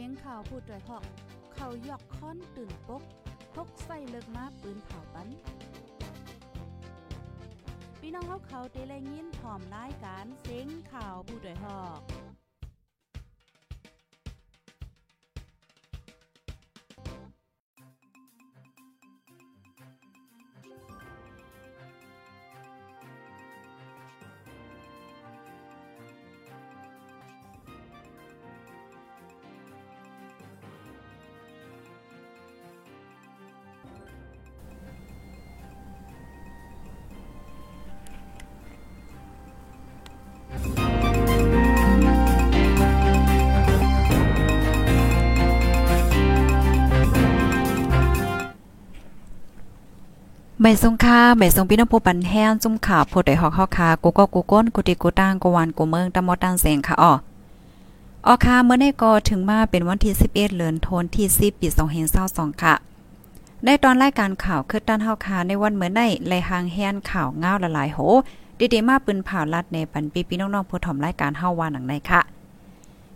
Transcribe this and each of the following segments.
สียงข่าวผู้ด้วยหอก เขายอกค้อนตื่นปกพกใส่เลิกมาปืนเผาปันพี่น้องเขาเขาได้แลยินพร้อมรายการเสียงข่าวผู้ด้วยหอก ใบสงค่าใบสงพี่น้องผู้ปันแห้งจุ่มข่าผู้ใดฮอกเฮาคากูก็กูก้นกูติกูตั้งกูวานกูเมืองตะมอตังแสงค่ะอ้อออค่ะเมื่อได้ก็ถึงมาเป็นวันที่ 11เดือนธันวาคมที่ 10 ปี2522ค่ะได้ตอนรายการข่าวคือด้านเฮาคาในวันเมื่อได้ไลหางแฮนข่าวง้าวละลายโหดีๆมาปืนผ่าลัดในปันปีพี่น้องๆผู้ถ่อมรายการเฮาว่าหนังในค่ะ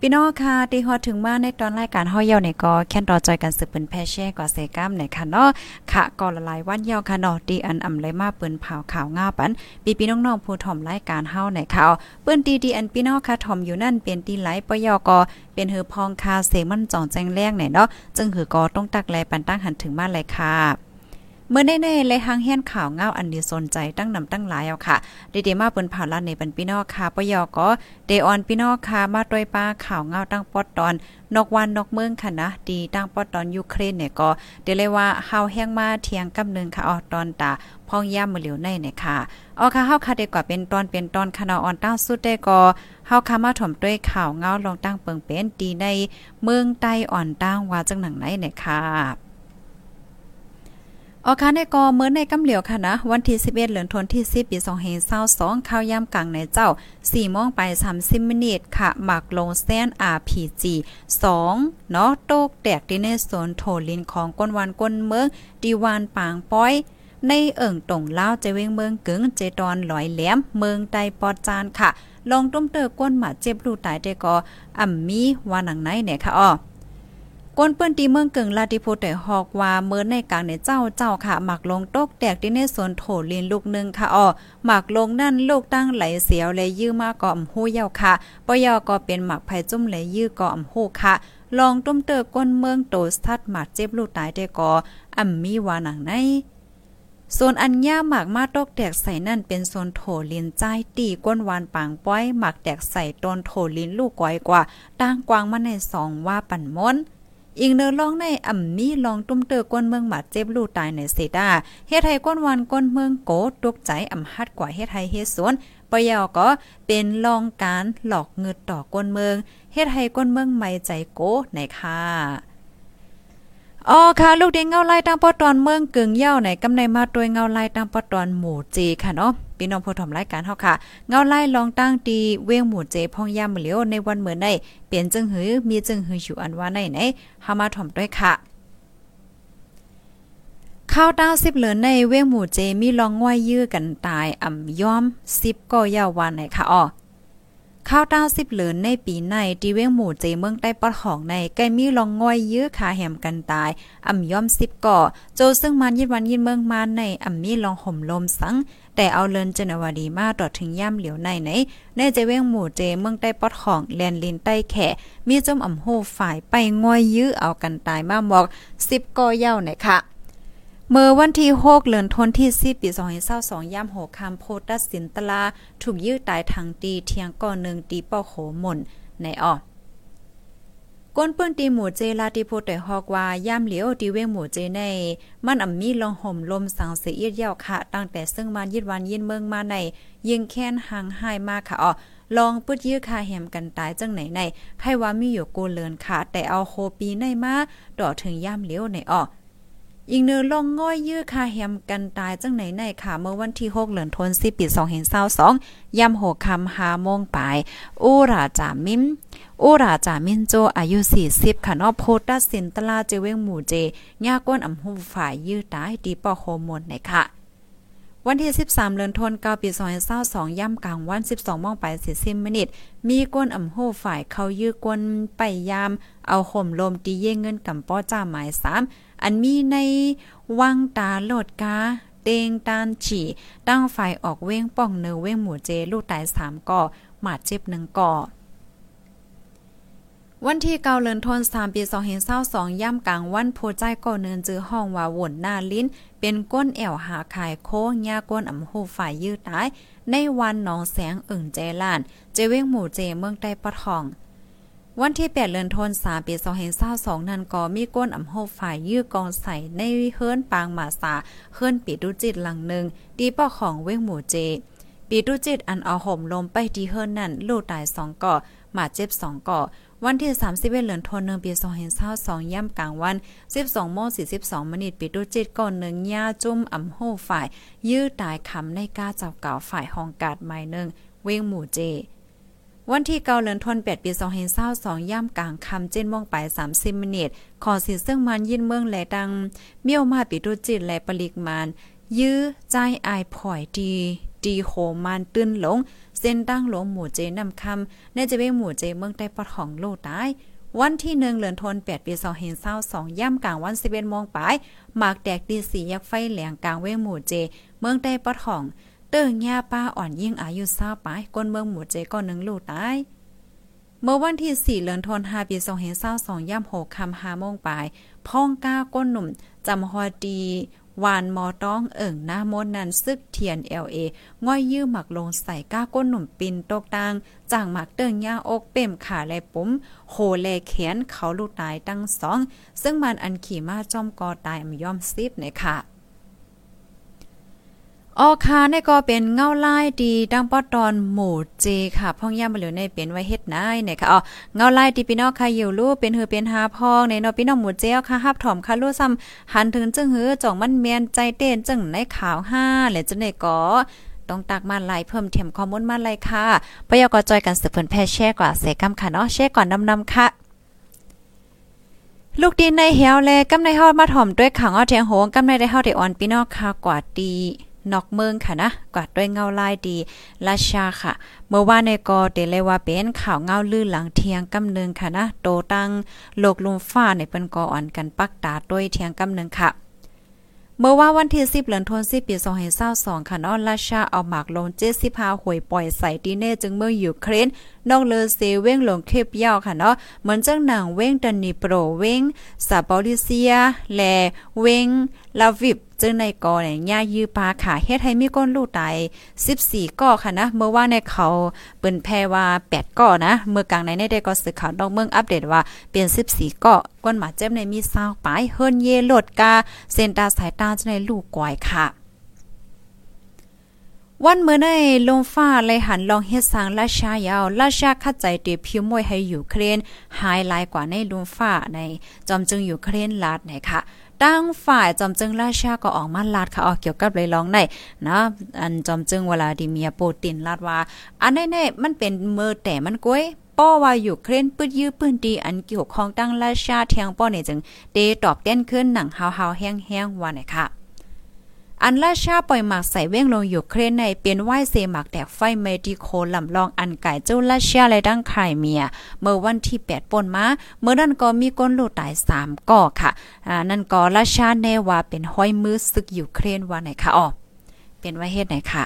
พี่น้องค่ะที่ฮอดถึงมาในตอนรายการเฮาเยาในก็แค่นรอจอยกันสืบเป็นแพแช่กว่าเซกัมในค่ะเนาะค่ะก็ละลายวันเยาค่ะเนาะดีอันอำเลยมาเปิ้นเผาข่าวง่าปันปีพี่น้องๆผู้ถ่อมรายการเฮาในข่าวเปิ้นตีดีอันพี่น้องค่ะถ่อมอยู่นั่นเป็นตีไหลปยก็เป็นหือพองคาเสมันจ่องแจ้งแรงไหนเนาะจึงหือก็ต้องตักแลปันตั้งหันถึงมาเลยค่ะ เมื่อแน่ๆเลยหางแห่นข่าวเงาอันดีสนใจตั้งนำตั้งหลายเอาค่ะเดมาเปิ้นผ่านลาในปันพี่นองค่ะปยอก็เดออนพี่นองค่ะมาต้วยป้าข่าวเงาตั้งปอดตอนนกวันนกเมืองค่ะนะดีตั้งปอดตอนยูเครนเนี่ยก็เดเลยว่าเฮาแห้งมาเทียงกำนึงค่ะออตอนตาพองย่ามมือเหลียวในเนี่ยค่ะออค่ะเฮาค่ะเดกว่าเป็นตอนเป็นตอนคณะออนตั้งสุดได้ก็เฮาค่ะมาถ่อมด้วยข่าวเงาลองตั้งเปิงเป็นดีในเมืองใต้อ่อนตั้งว่าจังหนังไหนเนี่ยค่ะ ออคาในกอเมื่อในกำเหลียวค่ะนะ วันที่ 11เดือนธันที่ 10 ปี2522ข้าวยากลางในเจ้า4โมงไป 30มินิทค่ะ หมักลงแซน RPG 2 เนาะโตกแตกที่ในโซนโถลินของก้นวันก้นเมืองดีวานปางป้อย ในเอิ่งตรงลาวจเวงเมืองกึ่งเจตอนลอยแหลม เมืองใดปอดจานค่ะ ลองต้มเตอก้นหมาเจ็บลูตายได้ก็อ่ำมีว่าหนังไหนเนี่ยค่ะอ้อ ก้นเปิ้นตีเมืองเกิงลาติโพแต่ฮอกว่าเมื่อในกลางในเจ้าเจ้าค่ะหมักลงตกแตกที่ในสวนโถลินลูกนึงค่ะอ้อหมักลงนั่นลูกตั้งไหลเสียวเลยยื้อมาก็อำฮู้เยาค่ะปยอก็เป็นหมักไผจุ่มเลยยื้อก็อำฮู้ค่ะลองตุ้มเตอก้นเมืองโตสทัดหมัดเจ็บลูกตายได้ก็อ่ำมีว่าหนังในโซนอันย่าหมากมาตกแตกใส่นั่นเป็นโซนโถลินใจตีก้นวานปางป้อยหมักแตกใส่ตนโถลินลูกก้อยกว่าตั้งกวางมาในสองว่าปั่นม้น อีกเนื้อลองในอ่ำมีลองตุ้มเตอก้นเมืองบาดเจ็บลูกตายในเซดาเฮ็ดให้ก้นวันก้นเมืองโกตกใจอ่ำฮัดกว่าเฮ็ดให้เฮ็ดสวนปยอก็เป็นลองการหลอกเงิดต่อก้นเมืองเฮ็ดให้ก้นเมืองไม่ใจโกในค่ะอ๋อค่ะ ลูกเด้งเงาไล่ตั้งปอตอนเมืองกึ่งเย่าไหนกำในมาตวยเงาไล่ตั้งปอตอนหมู่จีค่ะเนาะ พี่น้องผู้ถมรายการเฮาค่ะ เงาไล่ลองตั้งตีเว้งหมู่เจพ่องย่ามเหลียวในวันเหมือนในเปลี่ยนจึงหือมีจึงหืออยู่อันว่าในไหนเฮามาถมด้วยค่ะข้าวต้าสิบเหลือในเว้งหมู่เจมีลองง่อยยื้อกันตายอ่ำย้อมสิบก็ยาววันไหนค่ะอ๋อข้าวต้าสิบเหลือนในปีในดีเว้งหมู่เจเมืองใต้ปอดของในใกล้มีลองง่อยยื้อขาแหมกันตายอ่ำย่อมสิบก่อโจซึ่งมันยิดวันยินเมืองมาในอ่ำมีลองห่มลมสัง แต่เอาเลินเจนวาดีมาต่อถึงย่ำเหลียวในไหนในเจเว้งหมู่เจเมืองใต้ปอดของแลนลินใต้แขมีจมอ่ำโหฝ่ายไปง่อยยื้อเอากันตายมาบอกสิบก่อเย้าไหนค่ะเมื่อวันที่6เดือนธันวาคมที่10ปี2022ย่ำโหคำโพตัดสินตลา ถูกยื้อตายทางตีเทียงก่อหนึ่งตีป้อโขหม่นในอ้อ ก้นเปิ้นตีหมู่เจลาติโพแต่ฮอกว่าย่ำเหลียวตีเวงหมู่เจในมันอ่ำมีลองห่มลมสังเสียเยี่ยวค่ะ ตั้งแต่ซึ่งมันยิดวันยินเมืองมาใน ยิงแค้นหางหายมากค่ะอ๋อลองปืดยื้อคาแหมกันตายจังไหนในใครว่ามีอยู่กูเลินค่ะ แต่เอาโคปีในมาดอถึงย่ำเหลียวในอ๋อ อีกเนื้อลงง่อยยื้อคาแฮมกันตายจังไหนในค่ะ เมื่อวันที่ 6เหลือนทนสิปี2022ย่ำหกคำหาโมงปลายอูราจามิมอูราจามินโจอายุ 40 ค่ะนอโพตัสสินตลาเจเวงหมู่เจย่าก้นอำหูฝ่ายยื้อตายดีปอโฮมนในค่ะ วันที่ 13เดือนธันวาคมปี2022ย่ำกลางวัน 12มองไป40มินิทมีก้นอ่ำโหฝ่ายเขายื้อกวนไปยาม เอาห่มลมตีเย่เงินกำป้อจ้าหมาย3อันมีในวังตาโลดกาเตงตานฉี่ตั้งไฟออกเว้งป้องเนอเว้งหมู่เจ ลูกตาย3ก่อหมาดเจ็บ1ก่อ วันที่เกาเลินทนสามปีสองเห็นเศร้าสองย่ำกลางวันโพใจก่อเนินจือห้องว่าวนหน้าลิ้น เป็นก้นแอวหาขายโค้งยาก้นอ่ำหูฝ่ายยืดตาย ในวันหนองแสงเอิ่งใจลาน เจเว้งหมู่เจเมืองใต้ปะทอง วันที่8เดือนธันวาคมปี2022นั้นก็มีก้นอ่ำโหฝ่ายยื้อกองใส่ในเฮิรนปางมาสาเฮิรนปีดุจิตหลังหนึ่งดีป้อของเว้งหมู่เจปีดุจิตอันเอาห่มลมไปที่เฮิรนนั่นลูกตาย2ก่อหมาเจ็บ2ก่อ วันที่ 31เดือนธันวาคมปี2022ย่ำกลางวัน 12โมง42มินิปิดุจิตก่อนหนึ่งย่าจุ่มอ่ำโหฝ่าย ยื้อตายคำในก้าเจ้าเก่าฝ่ายห้องกาดใหม่หนึ่งเวงหมู่เจวันที่เกาเลือนทน8ปี2022ย่ำกลางคำเจนม่วงไป30มินิทขอสิซึ่งมันยินเมืองแลดัง เมี่ยวมาปิดุจิตและปริกมานยื้อใจอายผ่อยดีดีโหมันตื้นหลง เส้นตั้งหลวงหมู่เจนำคำในจะเป็นหมู่เจเมืองใต้ปอดของโลตาย วันที่หนึ่งเลือนทนแปดปีสองเห็นเศร้าสองย่ำกลางวันสิบเอ็ดโมงปลายหมากแดกดีสียักไฟแหลงกลางเวหมู่เจ เมืองใต้ปอดของ เติ้งยาป้าอ่อนยิ่งอายุเศร้าปลายก้นเมืองหมู่เจก็หนึ่งลูกตายเมื่อวันที่สี่เลือนทนห้าปีสองเห็นเศร้าสองย่ำหกคำห้าโมงปลาย พ่องก้าก้นหนุ่ม จำฮอดี วานมอต้องเอิ่งหน้ามดนันซึกเทียนเอลเอง่อยยื้อหมักลงใส่ก้าก้นหนุ่มปินตกตางจ่างหมักเติงย่าอกเป่มขาและปุ๋มโหแลแขนเขาลูกตายตั้งสอง ซึ่งมันอันขี่มาจอมกอตายมย่อมซิบเนี่ยค่ะ ออคาในก็เป็นเงาไลายดีดังปอตอนหมู่เจค่ะพ่องย่ามาเหลือในเป็นไว้เฮ็ดนายเนี่ยค่ะอ๋อเงาไลายดีพี่น้องค่ะอยู่รู้เป็นหือเป็นหาพ่องในเนาะพี่น้องหมู่เจค่ะฮับถอมค่ะรู้ซ้ำหันถึงจึงหือจ่องมันเมียนใจเต้นจึงในข่าว5และจังได๋ก็ต้องตักมาไล่เพิ่มเทียมข้อมูลมาไล่ค่ะปยกจอยกันสืบเพิ่นแพ่แช่กว่าเสกำค่ะเนาะแช่ก่อนนำๆค่ะลูกดินในเหี่ยวแลกำในฮอดมาถ่อมด้วยขังอ้อแทงโหงกำในได้เฮาได้อ่อนพี่น้องค่ะกว่าตี นอกเมืองค่ะนะกวาดด้วยเงาลายดีราชาค่ะ เมื่อว่าในกอเดเลยว่าเป็นข่าวเงาลื่นหลังเทียงกำนึงค่ะนะโตตั้งโลกลุมฟ้าในเปิ้นกออ่อนกันปักตาด้วยเทียงกำนึงค่ะเมื่อว่าวันที่10เดือนธันวาคมปี2022ค่ะเนาะราชาเอาหมากลง75หวยปล่อยใส่ดีเน่จึงเมืองยูเครนนอกเลเซเว้งลงเคปยาวค่ะเนาะเหมือนจังหนังเว้งดันนิโปรเว้งซาปอลิเซีย และเว้งลาวิบ จึงในกอเนี่ยย่ายื้อปาค่ะเฮ็ดให้มีก้นลูกตาย14ก่อค่ะนะเมื่อว่าในเขาเปิ้นแพว่า 8ก่อนะ เมื่อกลางในได้ก็สึกข่าวนอกเมืองอัปเดตว่าเป็น14ก่อก้นหมาเจ็บในมี20ปลายเฮิรนเยโลดกาเซนตาสายตาจะในลูกกวยค่ะวันเมื่อในลมฟ้าเลยหันลองเฮ็ดสร้างราชายาวราชาคัดใจเตพิวมวยให้อยู่เครนหายหลายกว่าในลมฟ้าในจอมจึงอยู่เครนลาดไหนค่ะ ตั้งฝ่ายจอมจึงราชาก็ออกมาลาดค่ะออกเกี่ยวกับเลยร้องในนะอันจอมจึงเวลาดิเมียโปตินลาดว่าอันแน่ๆมันเป็นเมือแต่มันก้วยป้อว่าอยู่เครนปืดยื้อปืนดีอันเกี่ยวข้องตั้งราชาเทียงป้อเนี่ยจึงเตตอบเต้นขึ้นหนังฮาวๆแห้งๆว่าไหนค่ะ อันราชาปล่อยหมากใส่เว้งลงอยู่เครนในเป็นไหวเซหมากแตกไฟเมดิโคลำลองอันไก่เจ้าราชาและดังไข่เมีย เมื่อวันที่ 8ป่นมา เมื่อนั้นก็มีก้นลูกตาย 3ก่อค่ะ อ่า นั่นก็ราชาแน่ว่าเป็นห้อยมือซึกอยู่เครนว่าไหนคะอ๋อเป็นไว้เฮ็ดไหนค่ะ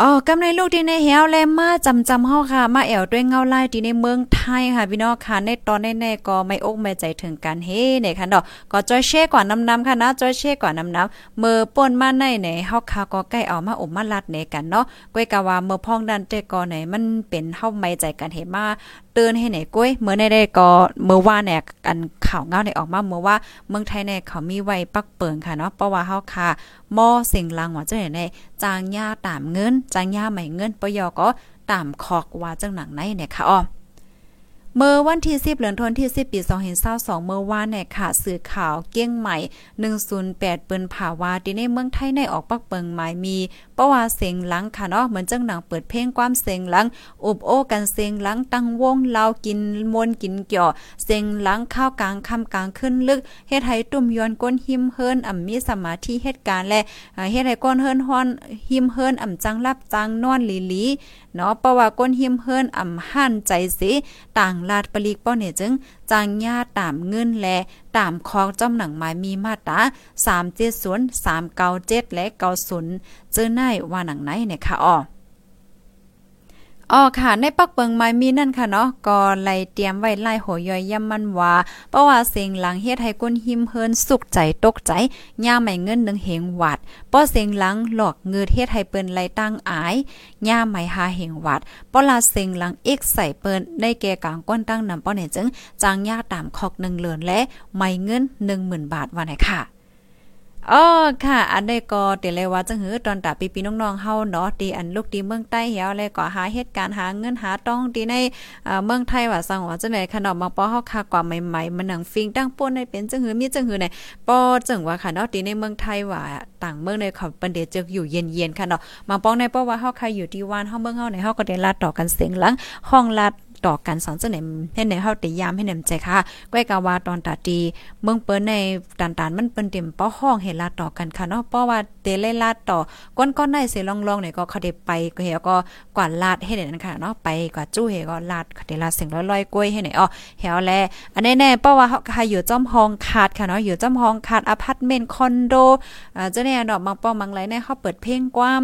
อ๋อกำในลูกที่ในเหวแลมาจำจำเฮาค่ะ มาแอวด้วยเงาไลายที่ในเมืองไทยค่ะพี่น้องค่ะในตอนแน่ๆก็ไม่อกไม่ใจถึงกันเฮ้เนี่ยค่ะเนาะก็จอยเช่กว่านำๆค่ะนะจอยเช่กว่านำๆเมื่อป่นมาในไหนเฮาค่ะก็ใกล้เอามาอมมาลัดเนกันเนาะก้อยกะว่าเมื่อพ้องดันเตก็ไหนมันเป็นเฮาไม่ใจกันเห็นมาเตือนให้ไหนก้อยเมื่อในได้ก็เมื่อว่าเนี่ยอันข่าวเงาในออกมาเมื่อว่าเมืองไทยเนี่ยเขามีไว้ปักเปิงค่ะเนาะเพราะว่าเฮาค่ะ มอสิ่งลังว่าจังไหนจางยาตามเงินจางยาใหม่เงินปยก็ตามคอกว่าจังหนังไหนเนี่ยค่ะอ้อ เมื่อวันที่ 10เดือนธันวาคมที่ 10 ปี2022เมื่อวานเนี่ยค่ะสื่อข่าวเกี้ยงใหม่ 108 เปิ้นภาวาที่ในเมืองไทยในออกปักเปิงหมายมีเพราะว่าเสียงหลังค่ะเนาะเหมือนจังหนังเปิดเพลงความเสียงหลังอบโอ้กันเสียงหลังตั้งวงเล่ากินมวนกินเกี่ยวเสียงหลังข้าวกลางคำกลางขึ้นลึกเฮ็ดให้ตุ่มยอนก้นหิมเฮินอ่ำมีสมาธิเหตุการณ์และเฮ็ดให้ก้นเฮินฮ้อนหิมเฮินอ่ำจังรับจังนอนลีลีเนาะเพราะว่าก้นหิมเฮินอ่ำหั่นใจสิต่างลาดปลีกป้อเนี่ยจึงจางญาตามเงินและตามคองจอมหนังหมายมีมาตรา370 397และ90เจอหนว่าหนังไหนเนี่ยค่ะอ๋อ อ๋อค่ะ ในปักเปิงไม้มีนั่นค่ะเนาะก็ไล่เตรียมไว้ไล่โหย่อยย่ำมันว่าเพราะว่าเสียงหลังเฮ็ดให้ก้นหิมเฮินสุขใจตกใจย่าไม่เงินนึงเหงวัดป้อเสียงหลังหลอกเงือเฮ็ดให้เปิ้นไล่ตั้งอายย่าไม่หาเหงวัดป้อลาเสียงหลังเอกใส่เปิ้นในแก่กลางก้นตั้งนำป้อเนี่ยจึงจางย่าตามคอก1เลือนและไม่เงิน10,000บาทว่าไหนค่ะ อ๋อค่ะ อันได้ก็เตเลยว่าจังหือตอนตาปีๆน้องๆเฮาเนาะตีอันลูกตีเมืองใต้เหี่ยวแล้วก็หาเหตุการณ์หาเงินหาต้องตีในเมืองไทยว่าสังว่าจังได๋ขนมบางปอเฮาค่ากว่าใหม่ๆมันหนังฟิงตั้งป่นได้เป็นจังหือมีจังหือไหนปอจังว่าค่ะเนาะตีในเมืองไทยว่าต่างเมืองในเขาเปิ้นเดจึกอยู่เย็นๆค่ะเนาะบางปองในเพราะว่าเฮาใครอยู่ที่วานเฮาเมืองเฮาในเฮาก็ได้ลาดต่อกันเสียงหลังห้องลาด ต่อกันสอนเสนให้ในเฮาติยามให้นำใจค่ะก้อยกาวาตอนตาตีเมืองเปิ้นในตันตานมันเปิ้นเต็มป้อห้องเฮลาต่อกันค่ะเนาะเพราะว่าเตเลลาต่อก้นก้อนได้สิลองๆเนี่ยก็เขาได้ไปก็เฮก็กว่าลาดให้นั่นค่ะเนาะไปกว่าจู้เฮก็ลาดเขาได้ลาดเสียงลอยๆกล้วยให้ไหนอ๋อเฮาแลอันแน่ๆเพราะว่าเฮาใครอยู่จ้อมห้องขาดค่ะเนาะอยู่จ้อมห้องขาดอพาร์ตเมนต์คอนโดอ่าเจ้าเนี่ยดอกบางป้อมังไรเนี่ยเฮาเปิดเพลงกว้าม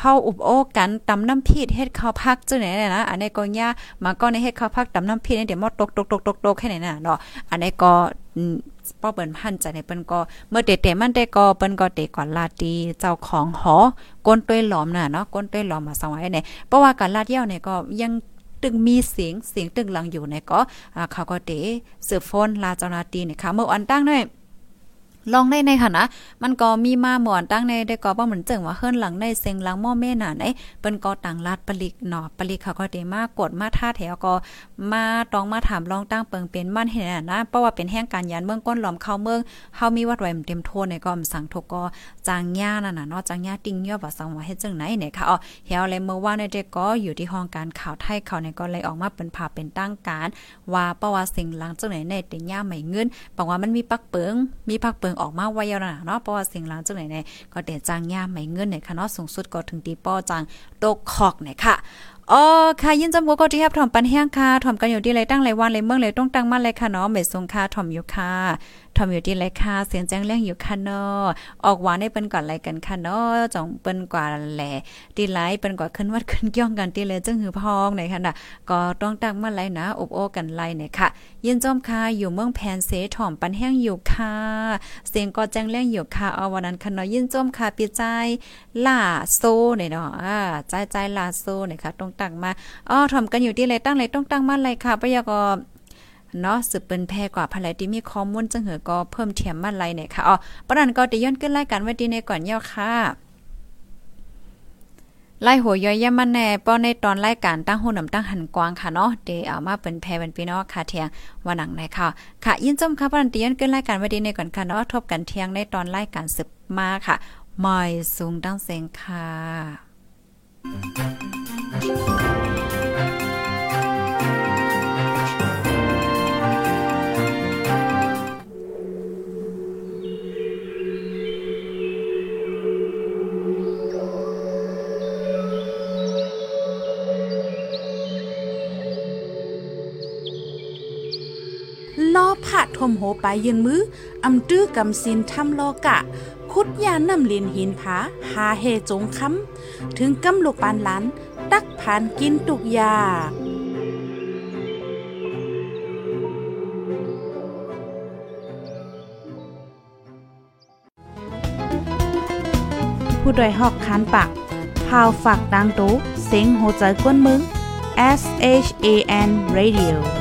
เฮาอุบโอ้กันตำน้ำพีดเฮ็ดข้าวพักจังไหนน่ะนะอันนี้ก็ย่ามาก็ในเฮ็ดข้าวพักตำน้ำพีดเดี๋ยวมอตกตกตกตกตกแค่ไหนน่ะเนาะอันนี้ก็ป้อเปิ้นพันใจในเปิ้นก็เมื่อเตะๆมันได้ก็เปิ้นก็เตะก่อนลาตีเจ้าของหอก้นต้วยหลอมน่ะเนาะก้นต้วยหลอมมาสวัยเนี่ยเพราะว่าการลาดเยี่ยวเนี่ยก็ยังตึงมีเสียงเสียงตึงหลังอยู่เนี่ยก็เขาก็เตะสืบฟนลาเจ้านาตีเนี่ยค่ะเมื่อวันตั้งด้วย ลองได้ในค่ะนะ มันก็มีมาหมอนตั้งในได้ก็บ่เหมือนเจิงว่าเฮิรนหลังในเซ็งหลังหม้อแม่น่ะไหนเปิ้นก็ต่างลาดปลิกเนาะปลิกเขาก็ได้มากดมาท่าแถวก็มาต้องมาถามลองตั้งเปิงเป็นมันเห็นนะเพราะว่าเป็นแห่งการยันเมืองก้นหลอมเข้าเมืองเฮามีวัดไว้เต็มโทนในก็สั่งทกก็จางย่านั่นน่ะเนาะจางย่าติงย่อว่าสังว่าเฮ็ดจังไหนเนี่ยค่ะอ๋อเฮาเลยเมื่อวานในเด็กก็อยู่ที่ห้องการข่าวไทยเขาเนี่ยก็เลยออกมาเป็นภาพเป็นตั้งการ ว่าเพราะว่าสิ่งหลังจังไหนในติย่าไม่เงินบอกว่ามันมีปักเปิงมีปักเปิงออกมาไว้ยาวนะเนาะเพราะว่าสิ่งหลังจังไหนเนี่ยก็เดจางย่าไม่เงินเนี่ยค่ะเนาะสูงสุดก็ถึงตีป้อจางตกคอกเนี่ยค่ะ อ๋อค่ะยินจำกัก็ที่ครับถ่อมปันแห้งค่ะถ่อมกันอยู่ที่ไรตั้งไรวันไรเมืองไรต้องตั้งมาเลยค่ะเนาะเมสงค่ะถ่อมอยู่ค่ะทอมอยู่ที่ไรค่ะเสียงแจ้งเรื่องอยู่ค่ะเนาะออกหวานให้เปิ้นก่อนไรกันค่ะเนาะจ่องเปิ้นกว่าแหล่ตีไลเปิ้นกว่าขึ้นวัดขึ้นย่องกันตีเลยจึงหือพองไหนค่ะน่ะก็ต้องตั้งมาไรนะอบโอ้กันไรเนี่ยค่ะ ยินจอมค่ะอยู่เมืองแพนเสถ่อมปันแห้งอยู่ค่ะเสียงก็แจ้งเรื่องอยู่ค่ะเอาวันนั้นค่ะเนาะยินจอมค่ะปีใจล่าโซเนี่ยเนาะอ่าใจใจล่าโซเนี่ยค่ะต้องตั้งมาอ๋อถ่อมกันอยู่ที่ไรตั้งไรต้องตั้งมาไรค่ะปะยาก็เนาะสืบเป็นแพกว่าภายที่มีข้อมูลจังหือก็เพิ่มเทียมมาไลเนี่ยค่ะอ๋อปะนันก็ติย้อนขึ้นรายการไว้ดีในก่อนย่อค่ะไล่หัวย่อยย่มันแน่ป้อในตอนรายการตั้งหูนำตั้งหันกวางค่ะเนาะเดเอามาเป็นแพเป็นพี่น้องค่ะเทียงว่าหนังในค่ะค่ะ ยินจมค่ะปนันตียนขึ้นรายการไว้ดีในก่อนค่ะเนาะทบกันเที่ยงในตอนรายการสืบมาค่ะมอยสูงตั้งเสียงค่ะ ล้อผ่าทมโหไปยืนมืออำตื้อกำสินทำลอกะ คุดยานนำลินหินผาหาเฮจงคำ ถึงกำลูกปานหลานตักผ่านกินตุกยาผู้ดยหอกคานปากพาวฝากดังตู้เซ็งโหใจกวนมึง S H A N Radio